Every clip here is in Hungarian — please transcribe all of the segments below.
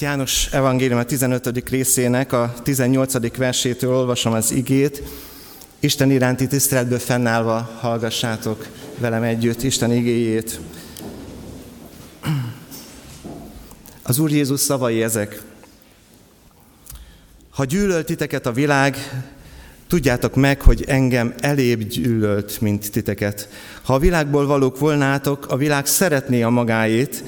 János evangélium a 15. részének a 18. versétől olvasom az igét. Isten iránti tiszteletből fennállva hallgassátok velem együtt Isten igéjét. Az Úr Jézus szavai ezek. Ha gyűlölt titeket a világ, tudjátok meg, hogy engem elébb gyűlölt, mint titeket. Ha a világból valók volnátok, a világ szeretné a magáét,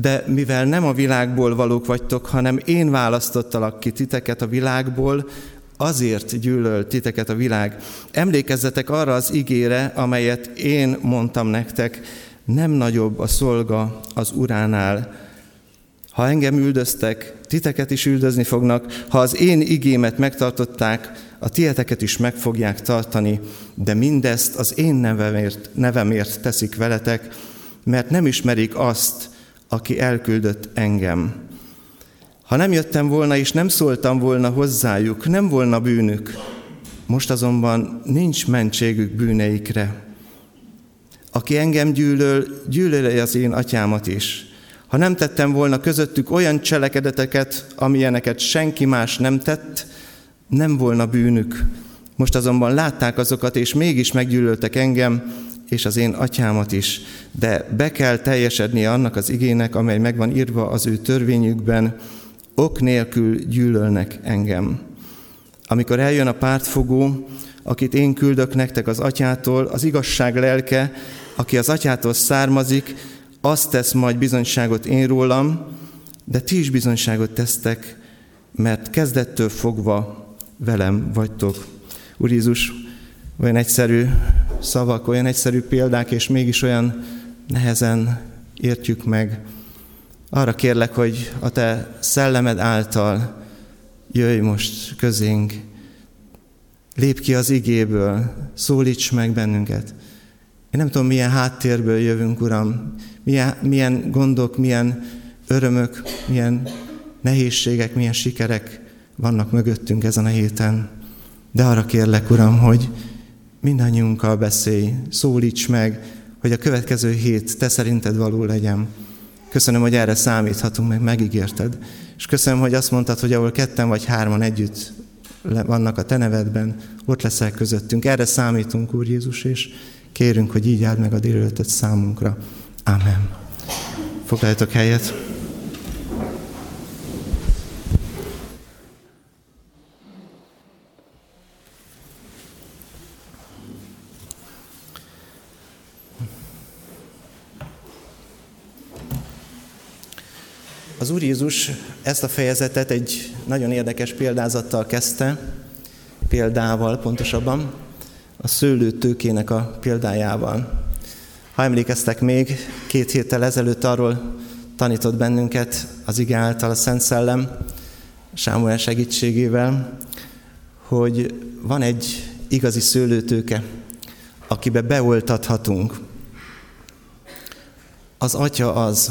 de mivel nem a világból valók vagytok, hanem én választottalak ki titeket a világból, azért gyűlöl titeket a világ. Emlékezzetek arra az igére, amelyet én mondtam nektek, nem nagyobb a szolga az uránál. Ha engem üldöztek, titeket is üldözni fognak, ha az én igémet megtartották, a tieteket is meg fogják tartani, de mindezt az én nevemért, nevemért teszik veletek, mert nem ismerik azt, aki elküldött engem. Ha nem jöttem volna és nem szóltam volna hozzájuk, nem volna bűnük. Most azonban nincs mentségük bűneikre. Aki engem gyűlöl, gyűlöli az én atyámat is. Ha nem tettem volna közöttük olyan cselekedeteket, amilyeneket senki más nem tett, nem volna bűnük. Most azonban látták azokat, és mégis meggyűlöltek engem, és az én atyámat is, de be kell teljesednie annak az igének, amely megvan írva az ő törvényükben, ok nélkül gyűlölnek engem. Amikor eljön a pártfogó, akit én küldök nektek az atyától, az igazság lelke, aki az atyától származik, azt tesz majd bizonyságot én rólam, de ti is bizonyságot tesztek, mert kezdettől fogva velem vagytok. Úr Jézus, olyan egyszerű szavak, olyan egyszerű példák, és mégis olyan nehezen értjük meg. Arra kérlek, hogy a te szellemed által jöjj most közénk, lép ki az igéből, szólíts meg bennünket. Én nem tudom, milyen háttérből jövünk, Uram, milyen, milyen gondok, milyen örömök, milyen nehézségek, milyen sikerek vannak mögöttünk ezen a héten. De arra kérlek, Uram, hogy mindannyiunkkal beszélj, szólíts meg, hogy a következő hét te szerinted való legyen. Köszönöm, hogy erre számíthatunk, meg megígérted. És köszönöm, hogy azt mondtad, hogy ahol ketten vagy hárman együtt vannak a te nevedben, ott leszel közöttünk. Erre számítunk, Úr Jézus, és kérünk, hogy így áld meg a délelőttet számunkra. Amen. Foglaljatok helyet. Az Úr Jézus ezt a fejezetet egy nagyon érdekes példázattal kezdte, példával pontosabban, a szőlőtőkének a példájával. Ha emlékeztek még, két héttel ezelőtt arról tanított bennünket az ige által a Szent Szellem, Sámuel segítségével, hogy van egy igazi szőlőtőke, akibe beoltathatunk. Az atya az,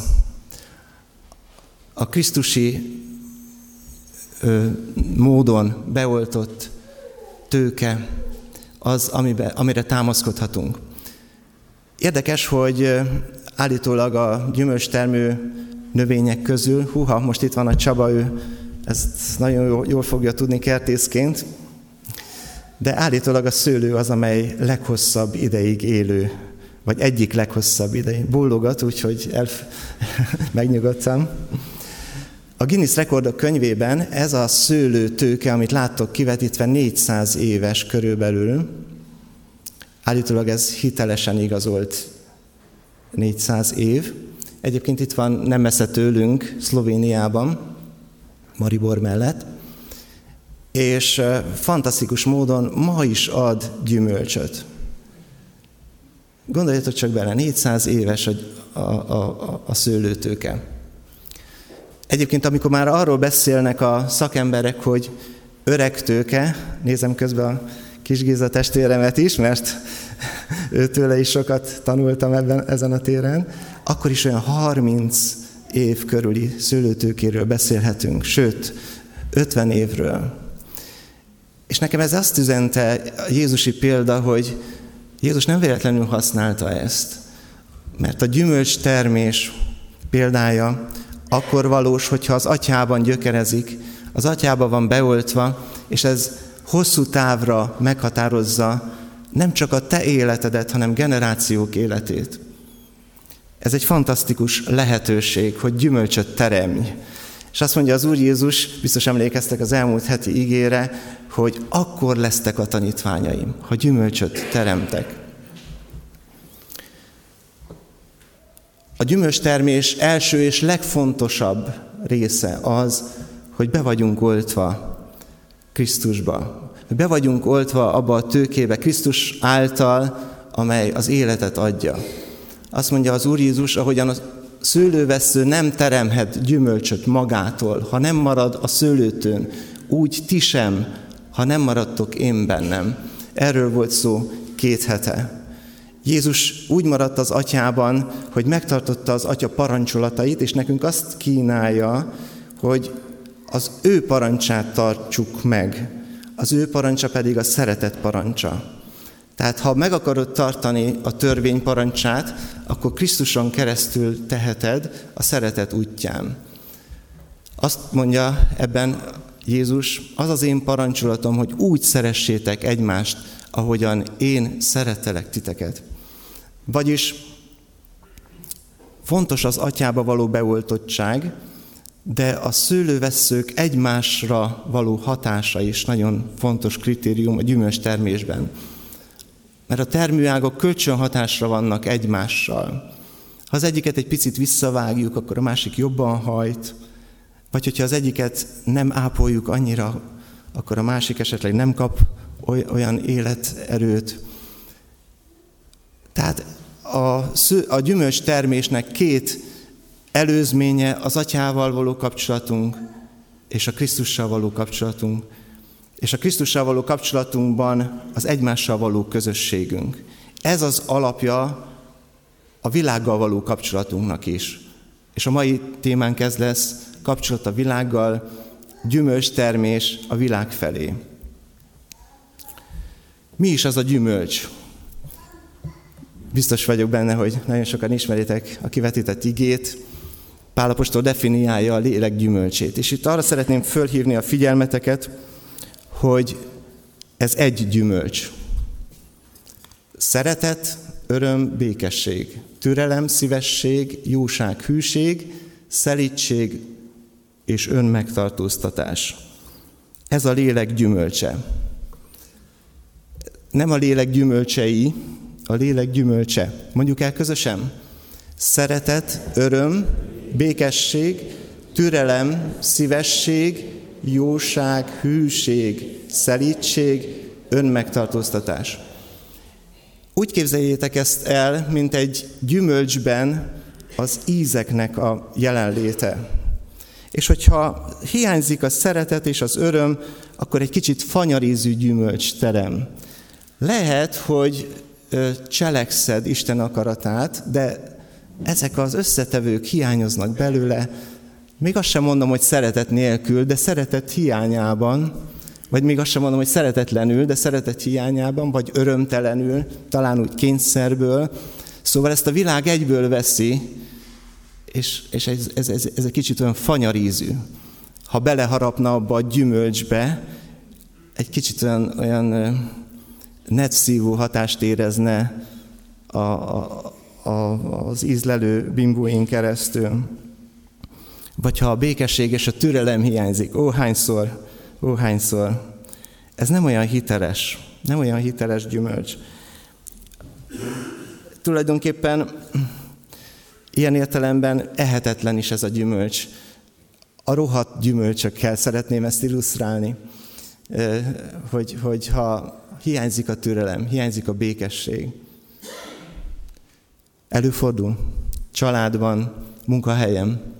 a Krisztusi ö, módon beoltott tőke az, amibe, amire támaszkodhatunk. Érdekes, hogy állítólag a gyümölcstermő növények közül, huha, most itt van a Csaba, ő ezt nagyon jól fogja tudni kertészként, de állítólag a szőlő az, amely leghosszabb ideig élő, vagy egyik leghosszabb ideig. Bólogat, úgyhogy elf... megnyugodtam. A Guinness rekordok könyvében ez a szőlő tőke, amit láttok kivetítve 400 éves körülbelül, állítólag ez hitelesen igazolt 400 év. Egyébként itt van nem messze tőlünk, Szlovéniában, Maribor mellett, és fantasztikus módon ma is ad gyümölcsöt. Gondoljatok csak bele, 400 éves a, a, a, a szőlőtőke. Egyébként, amikor már arról beszélnek a szakemberek, hogy öreg tőke, nézem közben a kis Géza testvéremet is, mert őtőle is sokat tanultam ebben, ezen a téren, akkor is olyan 30 év körüli szőlőtőkéről beszélhetünk, sőt, 50 évről. És nekem ez azt üzente a Jézusi példa, hogy Jézus nem véletlenül használta ezt, mert a gyümölcs termés példája akkor valós, hogyha az atyában gyökerezik, az atyába van beoltva, és ez hosszú távra meghatározza nem csak a te életedet, hanem generációk életét. Ez egy fantasztikus lehetőség, hogy gyümölcsöt teremj. És azt mondja az Úr Jézus, biztos emlékeztek az elmúlt heti ígére, hogy akkor lesztek a tanítványaim, ha gyümölcsöt teremtek. A gyümölcstermés első és legfontosabb része az, hogy be vagyunk oltva Krisztusba. Be vagyunk oltva abba a tőkébe Krisztus által, amely az életet adja. Azt mondja az Úr Jézus, ahogyan a szőlővesző nem teremhet gyümölcsöt magától, ha nem marad a szőlőtőn, úgy ti sem, ha nem maradtok én bennem. Erről volt szó két hete. Jézus úgy maradt az atyában, hogy megtartotta az atya parancsolatait, és nekünk azt kínálja, hogy az ő parancsát tartsuk meg. Az ő parancsa pedig a szeretet parancsa. Tehát ha meg akarod tartani a törvény parancsát, akkor Krisztuson keresztül teheted a szeretet útján. Azt mondja ebben Jézus, az az én parancsolatom, hogy úgy szeressétek egymást, ahogyan én szerettelek titeket. Vagyis fontos az atyába való beoltottság, de a szőlővesszők egymásra való hatása is nagyon fontos kritérium a gyümölcs termésben. Mert a termőágok kölcsönhatásra vannak egymással. Ha az egyiket egy picit visszavágjuk, akkor a másik jobban hajt, vagy hogyha az egyiket nem ápoljuk annyira, akkor a másik esetleg nem kap olyan életerőt. Tehát a, sző, a gyümölcs termésnek két előzménye az atyával való kapcsolatunk, és a Krisztussal való kapcsolatunk, és a Krisztussal való kapcsolatunkban az egymással való közösségünk. Ez az alapja a világgal való kapcsolatunknak is. És a mai témánk ez lesz, kapcsolat a világgal, gyümölcs termés a világ felé. Mi is az a gyümölcs? Biztos vagyok benne, hogy nagyon sokan ismeritek a kivetített igét. Pálapostól definiálja a lélek gyümölcsét. És itt arra szeretném fölhívni a figyelmeteket, hogy ez egy gyümölcs. Szeretet, öröm, békesség, türelem, szívesség, jóság, hűség, szelítség és önmegtartóztatás. Ez a lélek gyümölcse. Nem a lélek gyümölcsei, a lélek gyümölcse. Mondjuk el közösen? Szeretet, öröm, békesség, türelem, szívesség, jóság, hűség, szelítség, önmegtartóztatás. Úgy képzeljétek ezt el, mint egy gyümölcsben az ízeknek a jelenléte. És hogyha hiányzik a szeretet és az öröm, akkor egy kicsit fanyarízű gyümölcs terem. Lehet, hogy cselekszed Isten akaratát, de ezek az összetevők hiányoznak belőle, még azt sem mondom, hogy szeretet nélkül, de szeretet hiányában, vagy még azt sem mondom, hogy szeretetlenül, de szeretet hiányában, vagy örömtelenül, talán úgy kényszerből. Szóval ezt a világ egyből veszi, és, és ez, ez, ez, ez egy kicsit olyan fanyarízű. Ha beleharapna abba a gyümölcsbe, egy kicsit olyan, olyan netszívó hatást érezne a, a, a, az ízlelő bimbóin keresztül. Vagy ha a békesség és a türelem hiányzik, ó hányszor, ó hányszor. Ez nem olyan hiteles, nem olyan hiteles gyümölcs. Tulajdonképpen ilyen értelemben ehetetlen is ez a gyümölcs. A rohadt gyümölcsökkel szeretném ezt illusztrálni, hogy, ha hiányzik a türelem, hiányzik a békesség. Előfordul családban, munkahelyen,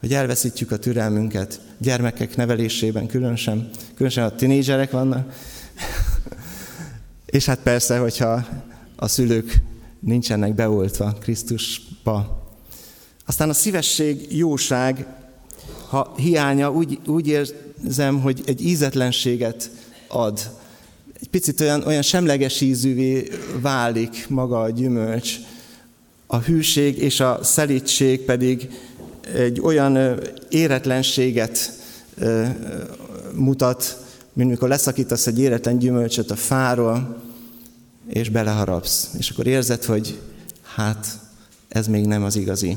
hogy elveszítjük a türelmünket, gyermekek nevelésében különösen, különösen a tinédzserek vannak, és hát persze, hogyha a szülők nincsenek beoltva Krisztusba. Aztán a szívesség, jóság, ha hiánya, úgy, úgy érzem, hogy egy ízetlenséget ad. Egy picit olyan, olyan semleges ízűvé válik maga a gyümölcs. A hűség és a szelítség pedig egy olyan éretlenséget mutat, mint mikor leszakítasz egy éretlen gyümölcsöt a fáról, és beleharapsz. És akkor érzed, hogy hát ez még nem az igazi.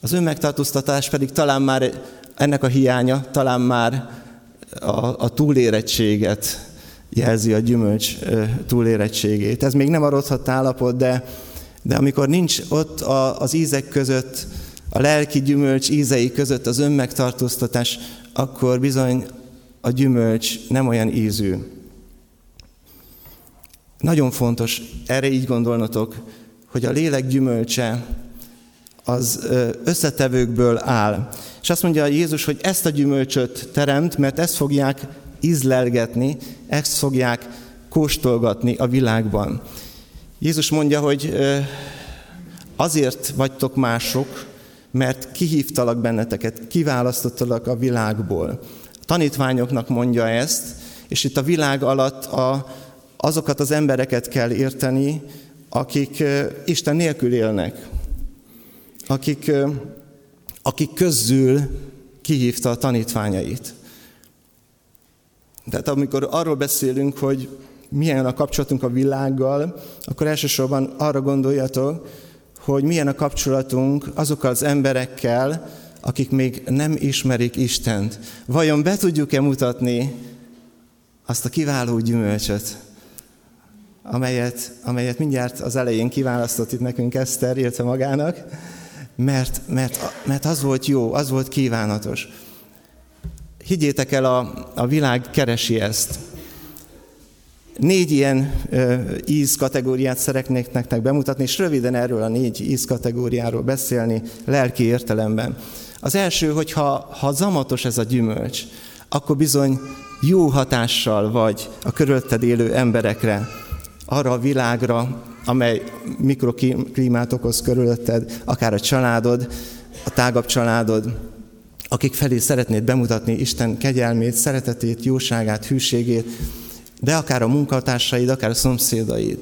Az önmegtartóztatás pedig talán már ennek a hiánya, talán már a, a túlérettséget jelzi a gyümölcs túlérettségét. Ez még nem a rothadt állapot, de, de amikor nincs ott a, az ízek között, a lelki gyümölcs ízei között az önmegtartóztatás, akkor bizony a gyümölcs nem olyan ízű. Nagyon fontos erre így gondolnotok, hogy a lélek gyümölcse az összetevőkből áll. És azt mondja Jézus, hogy ezt a gyümölcsöt teremt, mert ezt fogják ízlelgetni, ezt fogják kóstolgatni a világban. Jézus mondja, hogy azért vagytok mások, mert kihívtalak benneteket, kiválasztottalak a világból. A tanítványoknak mondja ezt, és itt a világ alatt a, azokat az embereket kell érteni, akik Isten nélkül élnek, akik, akik közül kihívta a tanítványait. Tehát amikor arról beszélünk, hogy milyen a kapcsolatunk a világgal, akkor elsősorban arra gondoljatok, hogy milyen a kapcsolatunk azokkal az emberekkel, akik még nem ismerik Istent. Vajon be tudjuk-e mutatni azt a kiváló gyümölcsöt, amelyet, amelyet mindjárt az elején kiválasztott itt nekünk Eszter, illetve magának, mert, mert, mert az volt jó, az volt kívánatos. Higgyétek el, a, a világ keresi ezt. Négy ilyen ö, íz kategóriát szeretnék nektek bemutatni, és röviden erről a négy íz kategóriáról beszélni lelki értelemben. Az első, hogy ha, ha zamatos ez a gyümölcs, akkor bizony jó hatással vagy a körülötted élő emberekre, arra a világra, amely mikroklímát okoz körülötted, akár a családod, a tágabb családod, akik felé szeretnéd bemutatni Isten kegyelmét, szeretetét, jóságát, hűségét, de akár a munkatársaid, akár a szomszédaid.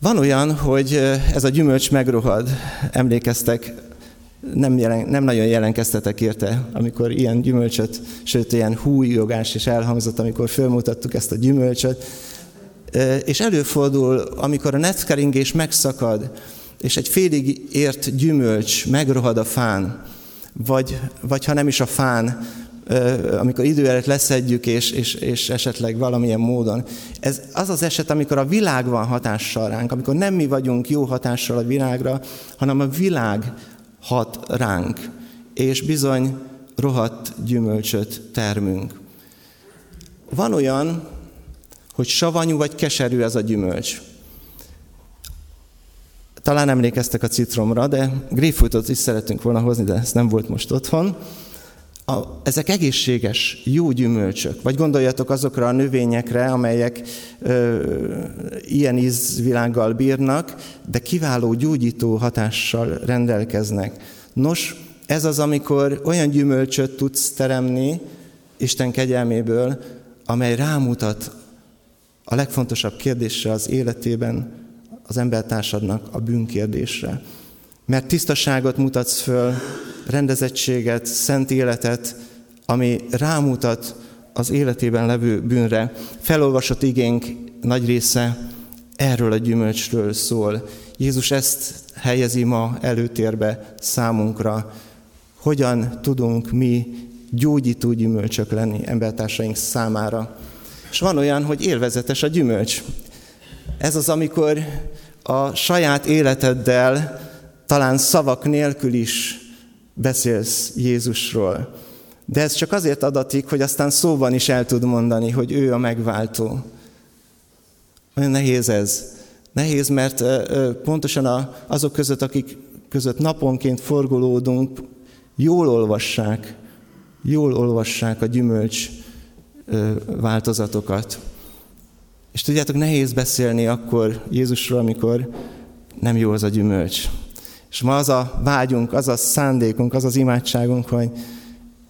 Van olyan, hogy ez a gyümölcs megrohad, emlékeztek, nem, jelen, nem nagyon jelenkeztetek érte, amikor ilyen gyümölcsöt, sőt, ilyen hújogás is elhangzott, amikor felmutattuk ezt a gyümölcsöt. És előfordul, amikor a netkeringés megszakad, és egy félig ért gyümölcs megrohad a fán, vagy, vagy ha nem is a fán, amikor idő előtt leszedjük, és, és, és esetleg valamilyen módon. Ez az az eset, amikor a világ van hatással ránk, amikor nem mi vagyunk jó hatással a világra, hanem a világ hat ránk, és bizony rohadt gyümölcsöt termünk. Van olyan, hogy savanyú vagy keserű ez a gyümölcs. Talán emlékeztek a citromra, de grapefruitot is szeretünk volna hozni, de ez nem volt most otthon. A, ezek egészséges, jó gyümölcsök. Vagy gondoljatok azokra a növényekre, amelyek ö, ilyen ízvilággal bírnak, de kiváló gyógyító hatással rendelkeznek. Nos, ez az, amikor olyan gyümölcsöt tudsz teremni Isten kegyelméből, amely rámutat a legfontosabb kérdésre az életében, az embertársadnak a bűnkérdésre. Mert tisztaságot mutatsz föl, rendezettséget, szent életet, ami rámutat az életében levő bűnre. Felolvasott igénk nagy része erről a gyümölcsről szól. Jézus ezt helyezi ma előtérbe számunkra. Hogyan tudunk mi gyógyító gyümölcsök lenni embertársaink számára. És van olyan, hogy élvezetes a gyümölcs. Ez az, amikor a saját életeddel, talán szavak nélkül is beszélsz Jézusról. De ez csak azért adatik, hogy aztán szóban is el tud mondani, hogy ő a megváltó. Olyan nehéz ez. Nehéz, mert pontosan azok között, akik között naponként forgolódunk, jól olvassák, jól olvassák a gyümölcs változatokat. És tudjátok, nehéz beszélni akkor Jézusról, amikor nem jó az a gyümölcs. És ma az a vágyunk, az a szándékunk, az az imádságunk, hogy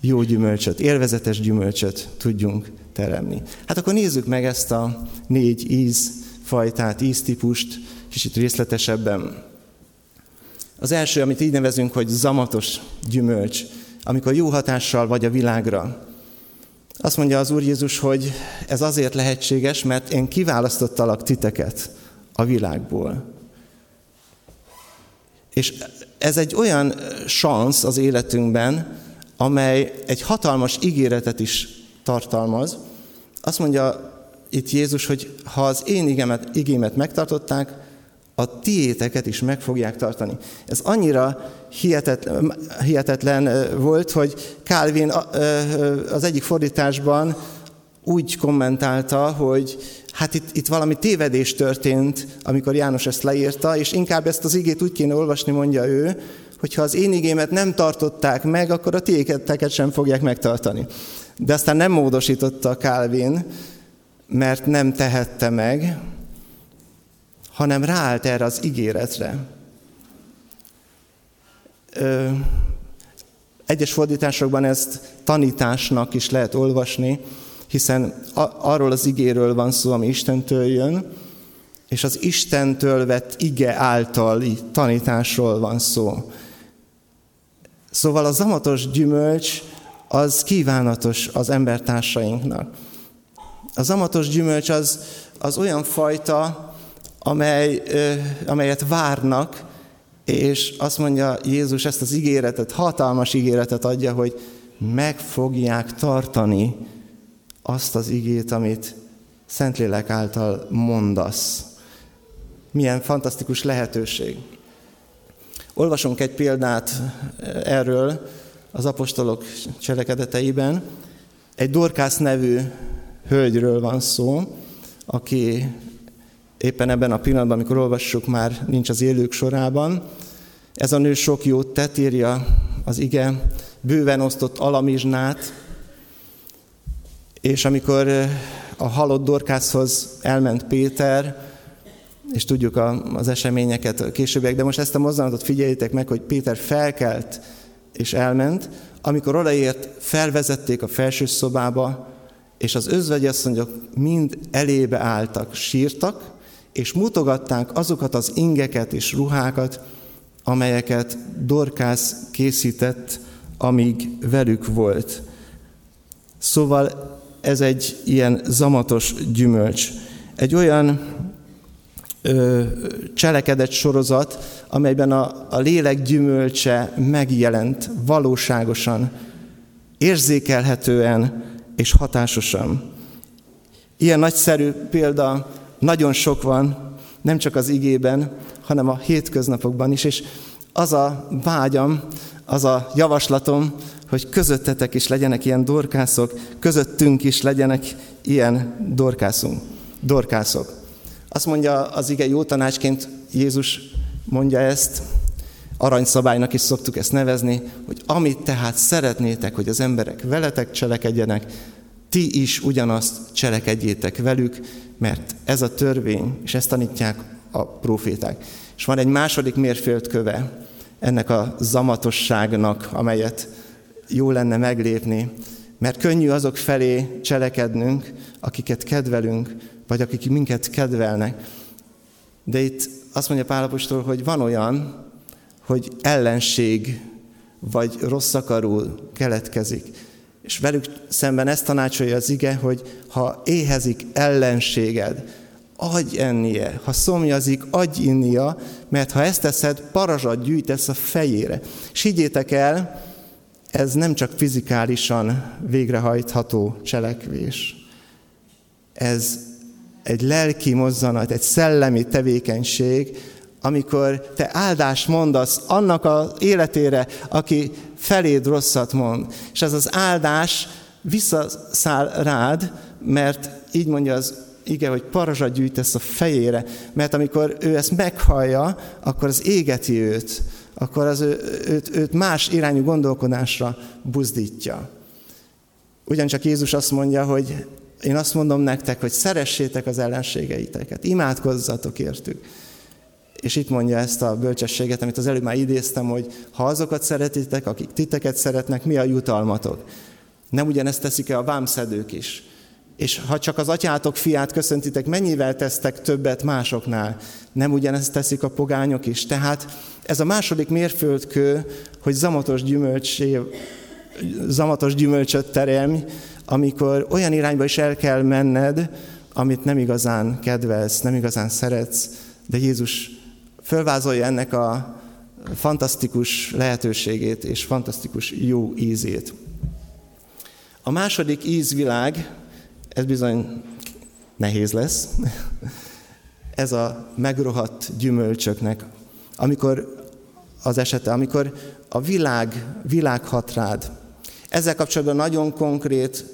jó gyümölcsöt, élvezetes gyümölcsöt tudjunk teremni. Hát akkor nézzük meg ezt a négy ízfajtát, íztípust, kicsit részletesebben. Az első, amit így nevezünk, hogy zamatos gyümölcs, amikor jó hatással vagy a világra. Azt mondja az Úr Jézus, hogy ez azért lehetséges, mert én kiválasztottalak titeket a világból. És ez egy olyan szansz az életünkben, amely egy hatalmas ígéretet is tartalmaz. Azt mondja itt Jézus, hogy ha az én igémet, igémet megtartották, a tiéteket is meg fogják tartani. Ez annyira hihetetlen, hihetetlen volt, hogy Calvin az egyik fordításban úgy kommentálta, hogy hát itt, itt valami tévedés történt, amikor János ezt leírta, és inkább ezt az igét úgy kéne olvasni, mondja ő, hogy ha az én igémet nem tartották meg, akkor a tiéketeket sem fogják megtartani. De aztán nem módosította Calvin, mert nem tehette meg, hanem ráállt erre az ígéretre. Ö, egyes fordításokban ezt tanításnak is lehet olvasni, hiszen arról az igéről van szó, ami Istentől jön, és az Istentől vett ige általi tanításról van szó. Szóval a zamatos gyümölcs az kívánatos az embertársainknak. A zamatos gyümölcs az, az olyan fajta, amely, amelyet várnak, és azt mondja Jézus ezt az ígéretet, hatalmas ígéretet adja, hogy meg fogják tartani azt az igét, amit Szentlélek által mondasz. Milyen fantasztikus lehetőség. Olvasunk egy példát erről az apostolok cselekedeteiben. Egy Dorkász nevű hölgyről van szó, aki éppen ebben a pillanatban, amikor olvassuk, már nincs az élők sorában. Ez a nő sok jót tett, írja az ige, bőven osztott alamizsnát, és amikor a halott Dorkászhoz elment Péter, és tudjuk az eseményeket későbbiek, de most ezt a mozdulatot figyeljétek meg, hogy Péter felkelt és elment, amikor odaért, felvezették a felső szobába, és az özvegyasszonyok mind elébe álltak, sírtak, és mutogatták azokat az ingeket és ruhákat, amelyeket Dorkász készített, amíg velük volt. Szóval ez egy ilyen zamatos gyümölcs. Egy olyan ö, cselekedett sorozat, amelyben a, a lélek gyümölcse megjelent valóságosan, érzékelhetően és hatásosan. Ilyen nagyszerű példa nagyon sok van, nem csak az igében, hanem a hétköznapokban is, és az a vágyam, az a javaslatom, hogy közöttetek is legyenek ilyen dorkászok, közöttünk is legyenek ilyen dorkászunk, dorkászok. Azt mondja az ige jó tanácsként, Jézus mondja ezt, aranyszabálynak is szoktuk ezt nevezni, hogy amit tehát szeretnétek, hogy az emberek veletek cselekedjenek, ti is ugyanazt cselekedjétek velük, mert ez a törvény, és ezt tanítják a proféták. És van egy második mérföldköve ennek a zamatosságnak, amelyet jó lenne meglépni, mert könnyű azok felé cselekednünk, akiket kedvelünk, vagy akik minket kedvelnek. De itt azt mondja Pálapostól, hogy van olyan, hogy ellenség vagy rossz akarú keletkezik. És velük szemben ezt tanácsolja az ige, hogy ha éhezik ellenséged, adj ennie, ha szomjazik, adj innia, mert ha ezt teszed, parazsat gyűjtesz a fejére. És higgyétek el, ez nem csak fizikálisan végrehajtható cselekvés. Ez egy lelki mozzanat, egy szellemi tevékenység, amikor te áldást mondasz annak az életére, aki feléd rosszat mond. És ez az áldás visszaszáll rád, mert így mondja az ige, hogy parazsat gyűjtesz a fejére, mert amikor ő ezt meghallja, akkor az égeti őt, akkor az ő, őt, őt más irányú gondolkodásra buzdítja. Ugyancsak Jézus azt mondja, hogy én azt mondom nektek, hogy szeressétek az ellenségeiteket, imádkozzatok értük. És itt mondja ezt a bölcsességet, amit az előbb már idéztem, hogy ha azokat szeretitek, akik titeket szeretnek, mi a jutalmatok? Nem ugyanezt teszik-e a vámszedők is? És ha csak az atyátok fiát köszöntitek, mennyivel tesztek többet másoknál? Nem ugyanezt teszik a pogányok is? Tehát ez a második mérföldkő, hogy zamatos, gyümölcsé, zamatos gyümölcsöt teremj, amikor olyan irányba is el kell menned, amit nem igazán kedvelsz, nem igazán szeretsz, de Jézus fölvázolja ennek a fantasztikus lehetőségét és fantasztikus jó ízét. A második ízvilág, ez bizony nehéz lesz, ez a megrohadt gyümölcsöknek, amikor az esete, amikor a világ, világ hat rád. Ezzel kapcsolatban nagyon konkrét,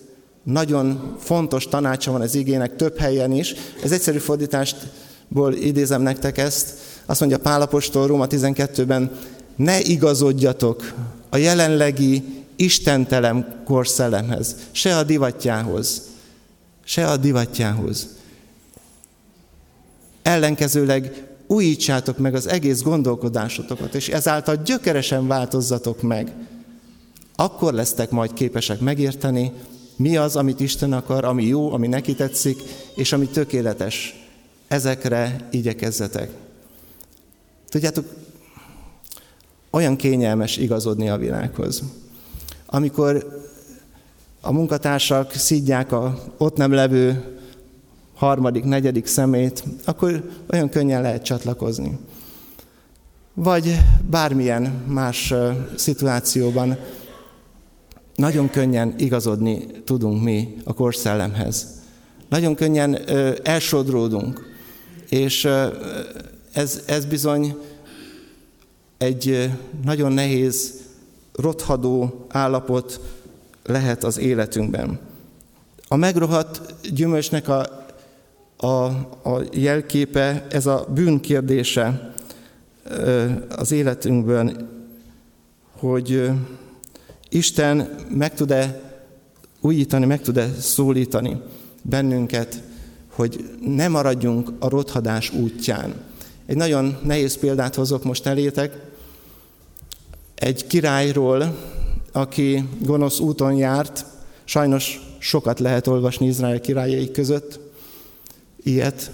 nagyon fontos tanácsa van az igének több helyen is. Ez egyszerű fordítástból idézem nektek ezt. Azt mondja Pálapostól Róma 12-ben, ne igazodjatok a jelenlegi istentelen korszellemhez, se a divatjához, se a divatjához. Ellenkezőleg újítsátok meg az egész gondolkodásotokat, és ezáltal gyökeresen változzatok meg. Akkor lesztek majd képesek megérteni, mi az, amit Isten akar, ami jó, ami neki tetszik, és ami tökéletes. Ezekre igyekezzetek. Tudjátok, olyan kényelmes igazodni a világhoz. Amikor a munkatársak szídják a ott nem levő harmadik, negyedik szemét, akkor olyan könnyen lehet csatlakozni. Vagy bármilyen más szituációban nagyon könnyen igazodni tudunk mi a korszellemhez. Nagyon könnyen elsodródunk, és ez, ez bizony egy nagyon nehéz, rothadó állapot lehet az életünkben. A megrohadt gyümölcsnek a, a, a jelképe, ez a bűn kérdése az életünkben, hogy Isten meg tud-e újítani, meg tud-e szólítani bennünket, hogy ne maradjunk a rothadás útján. Egy nagyon nehéz példát hozok most elétek. Egy királyról, aki gonosz úton járt, sajnos sokat lehet olvasni Izrael királyai között, ilyet,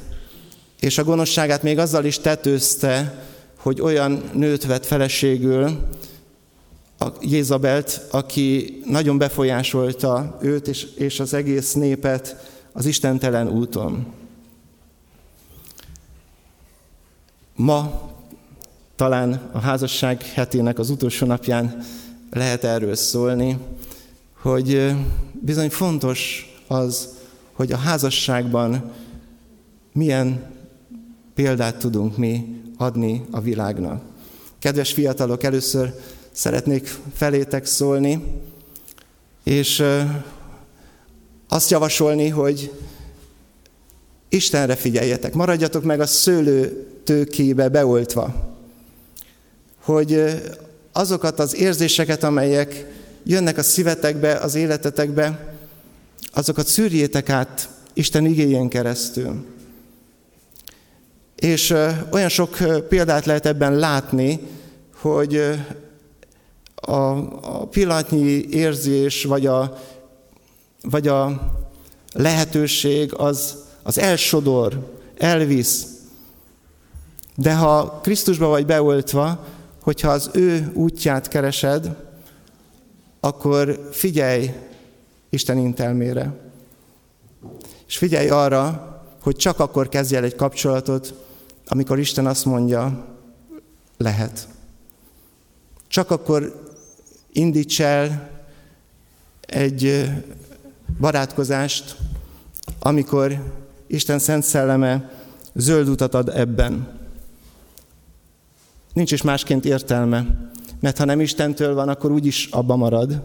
és a gonoszságát még azzal is tetőzte, hogy olyan nőt vett feleségül, a Jézabelt, aki nagyon befolyásolta őt és, és az egész népet az istentelen úton. Ma talán a házasság hetének az utolsó napján lehet erről szólni, hogy bizony fontos az, hogy a házasságban milyen példát tudunk mi adni a világnak. Kedves fiatalok, először szeretnék felétek szólni, és azt javasolni, hogy Istenre figyeljetek, maradjatok meg a szőlő tőkébe beoltva, hogy azokat az érzéseket, amelyek jönnek a szívetekbe, az életetekbe, azokat szűrjétek át Isten igényen keresztül. És olyan sok példát lehet ebben látni, hogy a, a pillanatnyi érzés, vagy a, vagy a lehetőség az, az elsodor, elvisz. De ha Krisztusba vagy beoltva, hogyha az ő útját keresed, akkor figyelj Isten intelmére. És figyelj arra, hogy csak akkor kezdj el egy kapcsolatot, amikor Isten azt mondja, lehet. Csak akkor indíts el egy barátkozást, amikor Isten szent szelleme zöld utat ad ebben. Nincs is másként értelme, mert ha nem Istentől van, akkor úgyis abba marad.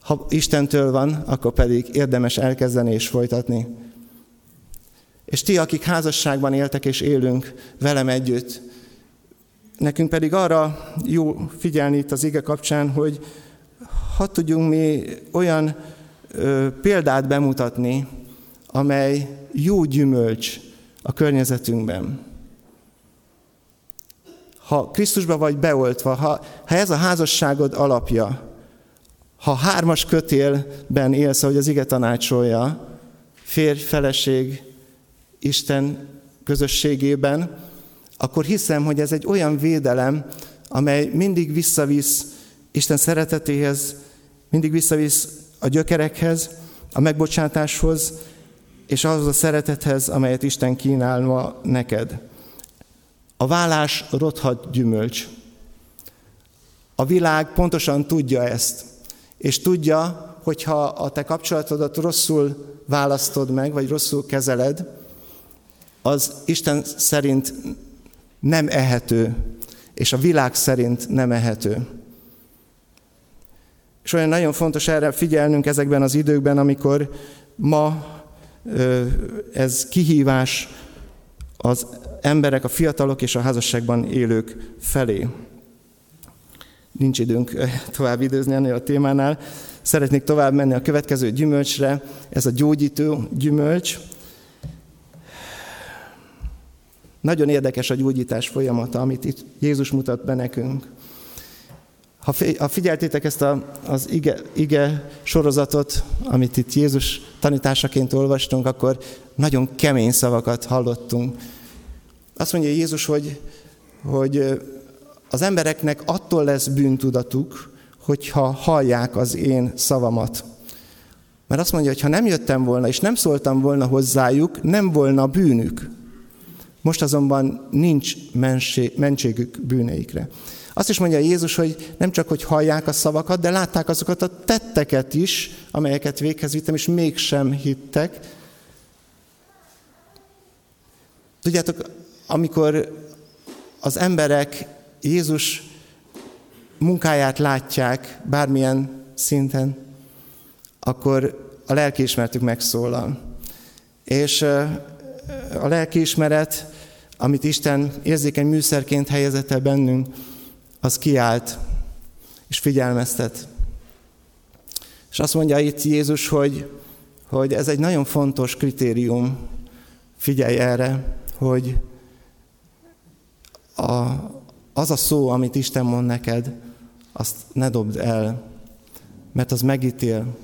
Ha Istentől van, akkor pedig érdemes elkezdeni és folytatni. És ti, akik házasságban éltek és élünk velem együtt, nekünk pedig arra jó figyelni itt az ige kapcsán, hogy ha tudjunk mi olyan ö, példát bemutatni, amely jó gyümölcs a környezetünkben. Ha Krisztusba vagy beoltva, ha, ha ez a házasságod alapja, ha hármas kötélben élsz, ahogy az ige tanácsolja, férj, feleség, Isten közösségében, akkor hiszem, hogy ez egy olyan védelem, amely mindig visszavisz Isten szeretetéhez, mindig visszavisz a gyökerekhez, a megbocsátáshoz, és ahhoz a szeretethez, amelyet Isten kínál neked. A vállás rothat gyümölcs. A világ pontosan tudja ezt, és tudja, hogyha a te kapcsolatodat rosszul választod meg, vagy rosszul kezeled, az Isten szerint nem ehető, és a világ szerint nem ehető. És olyan nagyon fontos erre figyelnünk ezekben az időkben, amikor ma ez kihívás az emberek, a fiatalok és a házasságban élők felé. Nincs időnk tovább időzni ennél a témánál. Szeretnék tovább menni a következő gyümölcsre. Ez a gyógyító gyümölcs. Nagyon érdekes a gyógyítás folyamata, amit itt Jézus mutat be nekünk. Ha figyeltétek ezt a, az ige, ige sorozatot, amit itt Jézus tanításaként olvastunk, akkor nagyon kemény szavakat hallottunk. Azt mondja Jézus, hogy, hogy az embereknek attól lesz bűntudatuk, hogyha hallják az én szavamat. Mert azt mondja, hogy ha nem jöttem volna, és nem szóltam volna hozzájuk, nem volna bűnük. Most azonban nincs mentségük bűneikre. Azt is mondja Jézus, hogy nem csak, hogy hallják a szavakat, de látták azokat a tetteket is, amelyeket véghez vittem, és mégsem hittek. Tudjátok, amikor az emberek Jézus munkáját látják bármilyen szinten, akkor a lelkiismeretük megszólal. És a lelkiismeret, amit Isten érzékeny műszerként helyezett el bennünk, az kiállt és figyelmeztet. És azt mondja itt Jézus, hogy, hogy ez egy nagyon fontos kritérium, figyelj erre, hogy a, az a szó, amit Isten mond neked, azt ne dobd el, mert az megítél,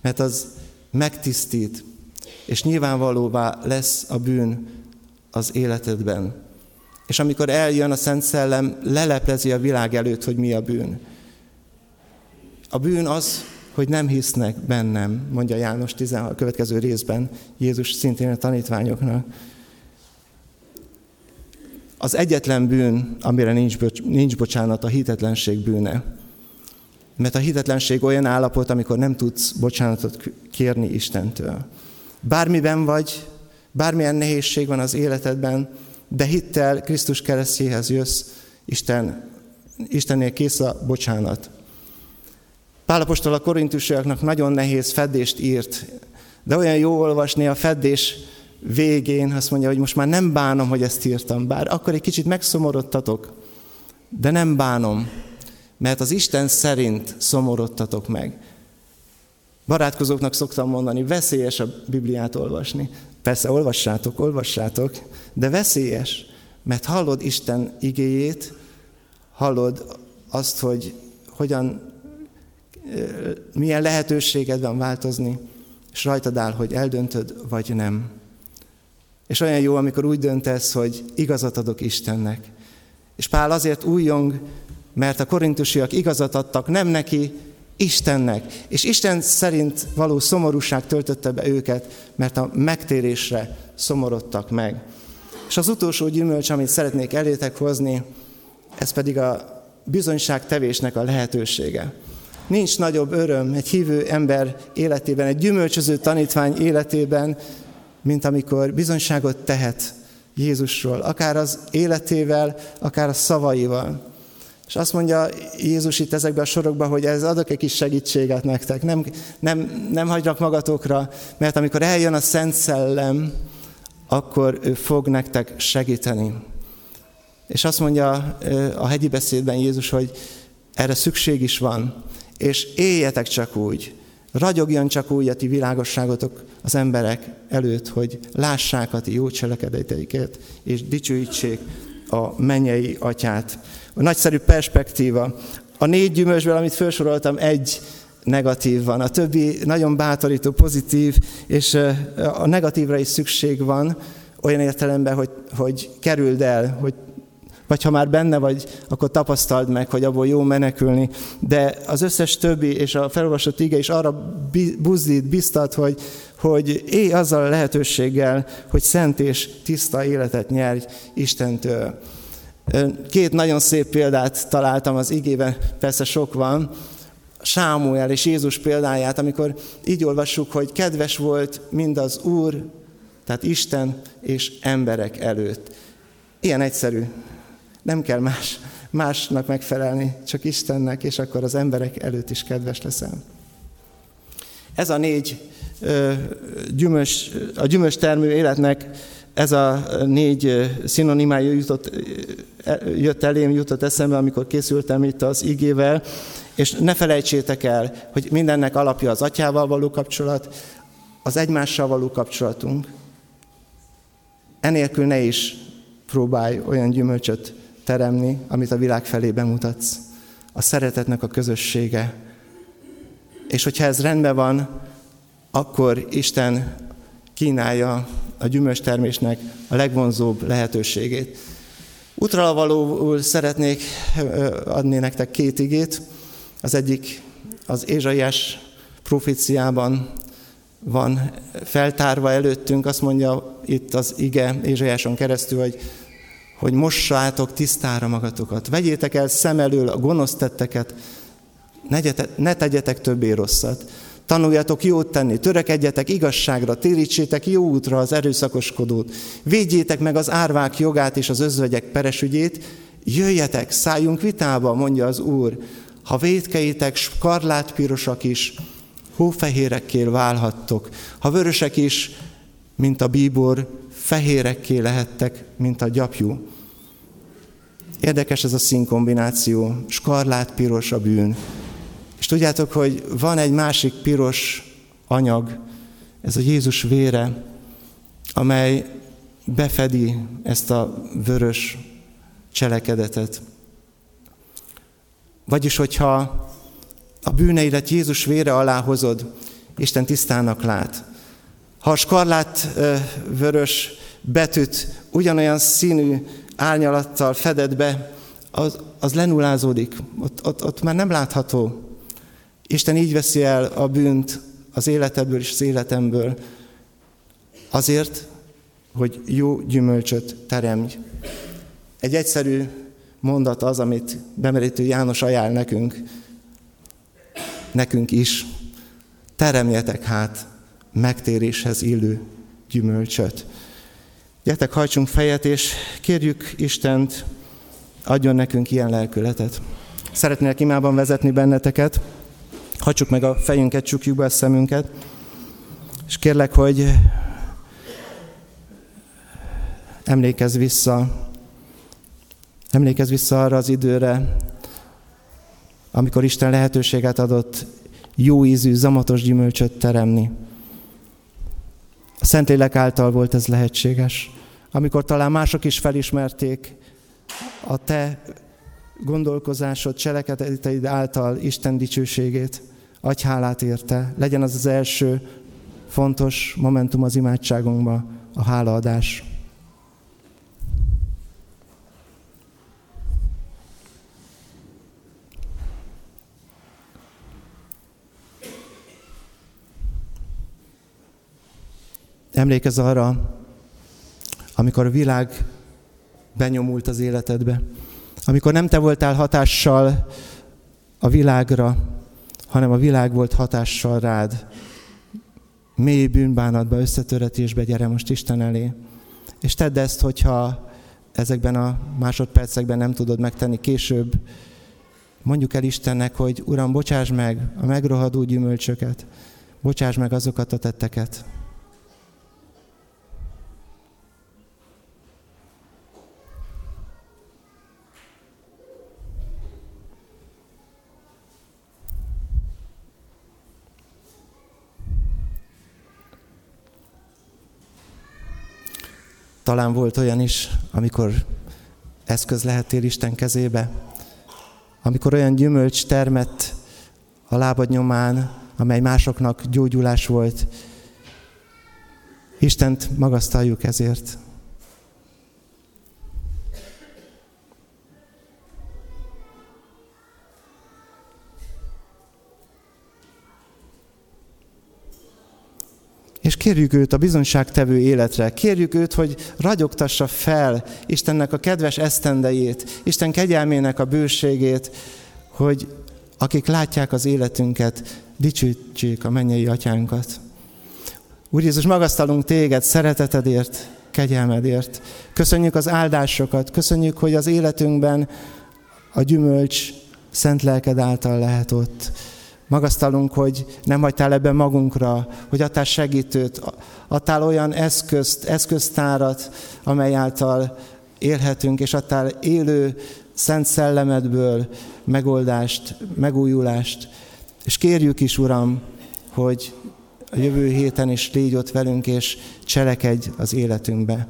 mert az megtisztít, és nyilvánvalóvá lesz a bűn az életedben. És amikor eljön a Szent Szellem, leleplezi a világ előtt, hogy mi a bűn. A bűn az, hogy nem hisznek bennem, mondja János 16, a következő részben, Jézus szintén a tanítványoknak. Az egyetlen bűn, amire nincs, nincs bocsánat, a hitetlenség bűne. Mert a hitetlenség olyan állapot, amikor nem tudsz bocsánatot kérni Istentől. Bármiben vagy, bármilyen nehézség van az életedben, de hittel Krisztus keresztjéhez jössz, Isten, Istennél kész a bocsánat. Pálapostól a korintusiaknak nagyon nehéz feddést írt, de olyan jó olvasni a feddés végén, azt mondja, hogy most már nem bánom, hogy ezt írtam, bár akkor egy kicsit megszomorodtatok, de nem bánom, mert az Isten szerint szomorodtatok meg. Barátkozóknak szoktam mondani, veszélyes a Bibliát olvasni. Persze olvassátok, olvassátok, de veszélyes, mert hallod Isten igéjét, hallod azt, hogy hogyan, milyen lehetőséged van változni, és rajtad áll, hogy eldöntöd, vagy nem. És olyan jó, amikor úgy döntesz, hogy igazat adok Istennek. És Pál azért újjong, mert a korintusiak igazat adtak nem neki, Istennek. És Isten szerint való szomorúság töltötte be őket, mert a megtérésre szomorodtak meg. És az utolsó gyümölcs, amit szeretnék elétek hozni, ez pedig a bizonyságtevésnek a lehetősége. Nincs nagyobb öröm egy hívő ember életében, egy gyümölcsöző tanítvány életében, mint amikor bizonyságot tehet Jézusról, akár az életével, akár a szavaival. És azt mondja Jézus itt ezekben a sorokban, hogy ez adok egy kis segítséget nektek, nem, nem, nem hagynak magatokra, mert amikor eljön a Szent Szellem, akkor ő fog nektek segíteni. És azt mondja a hegyi beszédben Jézus, hogy erre szükség is van, és éljetek csak úgy, ragyogjon csak úgy a ti világosságotok az emberek előtt, hogy lássák a ti jó cselekedeteiket, és dicsőítsék a mennyei atyát. A nagyszerű perspektíva. A négy gyümölcsből, amit felsoroltam, egy negatív van. A többi nagyon bátorító, pozitív, és a negatívra is szükség van, olyan értelemben, hogy, hogy kerüld el, hogy vagy ha már benne vagy, akkor tapasztald meg, hogy abból jó menekülni. De az összes többi és a felolvasott ige is arra buzdít, biztat, hogy, hogy élj azzal a lehetőséggel, hogy szent és tiszta életet nyerj Istentől. Két nagyon szép példát találtam az igében, persze sok van. Sámuel és Jézus példáját, amikor így olvassuk, hogy kedves volt mind az Úr, tehát Isten és emberek előtt. Ilyen egyszerű. Nem kell más, másnak megfelelni, csak Istennek, és akkor az emberek előtt is kedves leszel. Ez a négy ö, gyümölcs, a gyümölcs termő életnek ez a négy szinonimája jutott, jött elém, jutott eszembe, amikor készültem itt az igével, és ne felejtsétek el, hogy mindennek alapja az atyával való kapcsolat, az egymással való kapcsolatunk. Enélkül ne is próbálj olyan gyümölcsöt teremni, amit a világ felé bemutatsz. A szeretetnek a közössége. És hogyha ez rendben van, akkor Isten kínálja a gyümölcstermésnek a legvonzóbb lehetőségét. Útra valóul szeretnék adni nektek két igét. Az egyik az Ézsaiás proféciában van feltárva előttünk, azt mondja itt az ige Ézsaiáson keresztül, hogy, hogy mossátok tisztára magatokat, vegyétek el szem elől a gonosz tetteket, ne tegyetek többé rosszat. Tanuljatok jót tenni, törekedjetek igazságra, térítsétek jó útra az erőszakoskodót, védjétek meg az árvák jogát és az özvegyek peresügyét, jöjjetek, szálljunk vitába, mondja az Úr, ha védkeitek skarlátpirosak is, hófehérekké válhattok, ha vörösek is, mint a bíbor, fehérekké lehettek, mint a gyapjú. Érdekes ez a színkombináció, skarlát-piros a bűn, és tudjátok, hogy van egy másik piros anyag, ez a Jézus vére, amely befedi ezt a vörös cselekedetet. Vagyis, hogyha a bűneidet Jézus vére alá hozod, Isten tisztának lát. Ha a skarlát vörös betűt ugyanolyan színű árnyalattal feded be, az, az lenulázódik, ott, ott, ott már nem látható. Isten így veszi el a bűnt az életedből és az életemből, azért, hogy jó gyümölcsöt teremj. Egy egyszerű mondat az, amit bemerítő János ajánl nekünk, nekünk is. Teremjetek hát megtéréshez illő gyümölcsöt. Gyertek, hajtsunk fejet, és kérjük Istent, adjon nekünk ilyen lelkületet. Szeretnék imában vezetni benneteket. Hagyjuk meg a fejünket, csukjuk be a szemünket, és kérlek, hogy emlékezz vissza, emlékezz vissza arra az időre, amikor Isten lehetőséget adott jó ízű, zamatos gyümölcsöt teremni. A Szentlélek által volt ez lehetséges. Amikor talán mások is felismerték a te gondolkozásod, cselekedeteid által Isten dicsőségét. Adj hálát érte. Legyen az az első fontos momentum az imádságunkban, a hálaadás. Emlékezz arra, amikor a világ benyomult az életedbe, amikor nem te voltál hatással a világra, hanem a világ volt hatással rád. Mély bűnbánatba, összetöretésbe gyere most Isten elé. És tedd ezt, hogyha ezekben a másodpercekben nem tudod megtenni később, mondjuk el Istennek, hogy Uram, bocsáss meg a megrohadó gyümölcsöket, bocsáss meg azokat a tetteket, Talán volt olyan is, amikor eszköz lehettél Isten kezébe, amikor olyan gyümölcs termett a lábad nyomán, amely másoknak gyógyulás volt. Istent magasztaljuk ezért. És kérjük őt a bizonyságtevő életre, kérjük őt, hogy ragyogtassa fel Istennek a kedves esztendejét, Isten kegyelmének a bőségét, hogy akik látják az életünket, dicsőítsék a mennyei atyánkat. Úr Jézus, magasztalunk téged szeretetedért, kegyelmedért. Köszönjük az áldásokat, köszönjük, hogy az életünkben a gyümölcs szent lelked által lehet ott. Magasztalunk, hogy nem hagytál ebben magunkra, hogy adtál segítőt, adtál olyan eszközt, eszköztárat, amely által élhetünk, és adtál élő szent szellemedből megoldást, megújulást. És kérjük is, Uram, hogy a jövő héten is légy ott velünk, és cselekedj az életünkbe.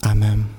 Amen.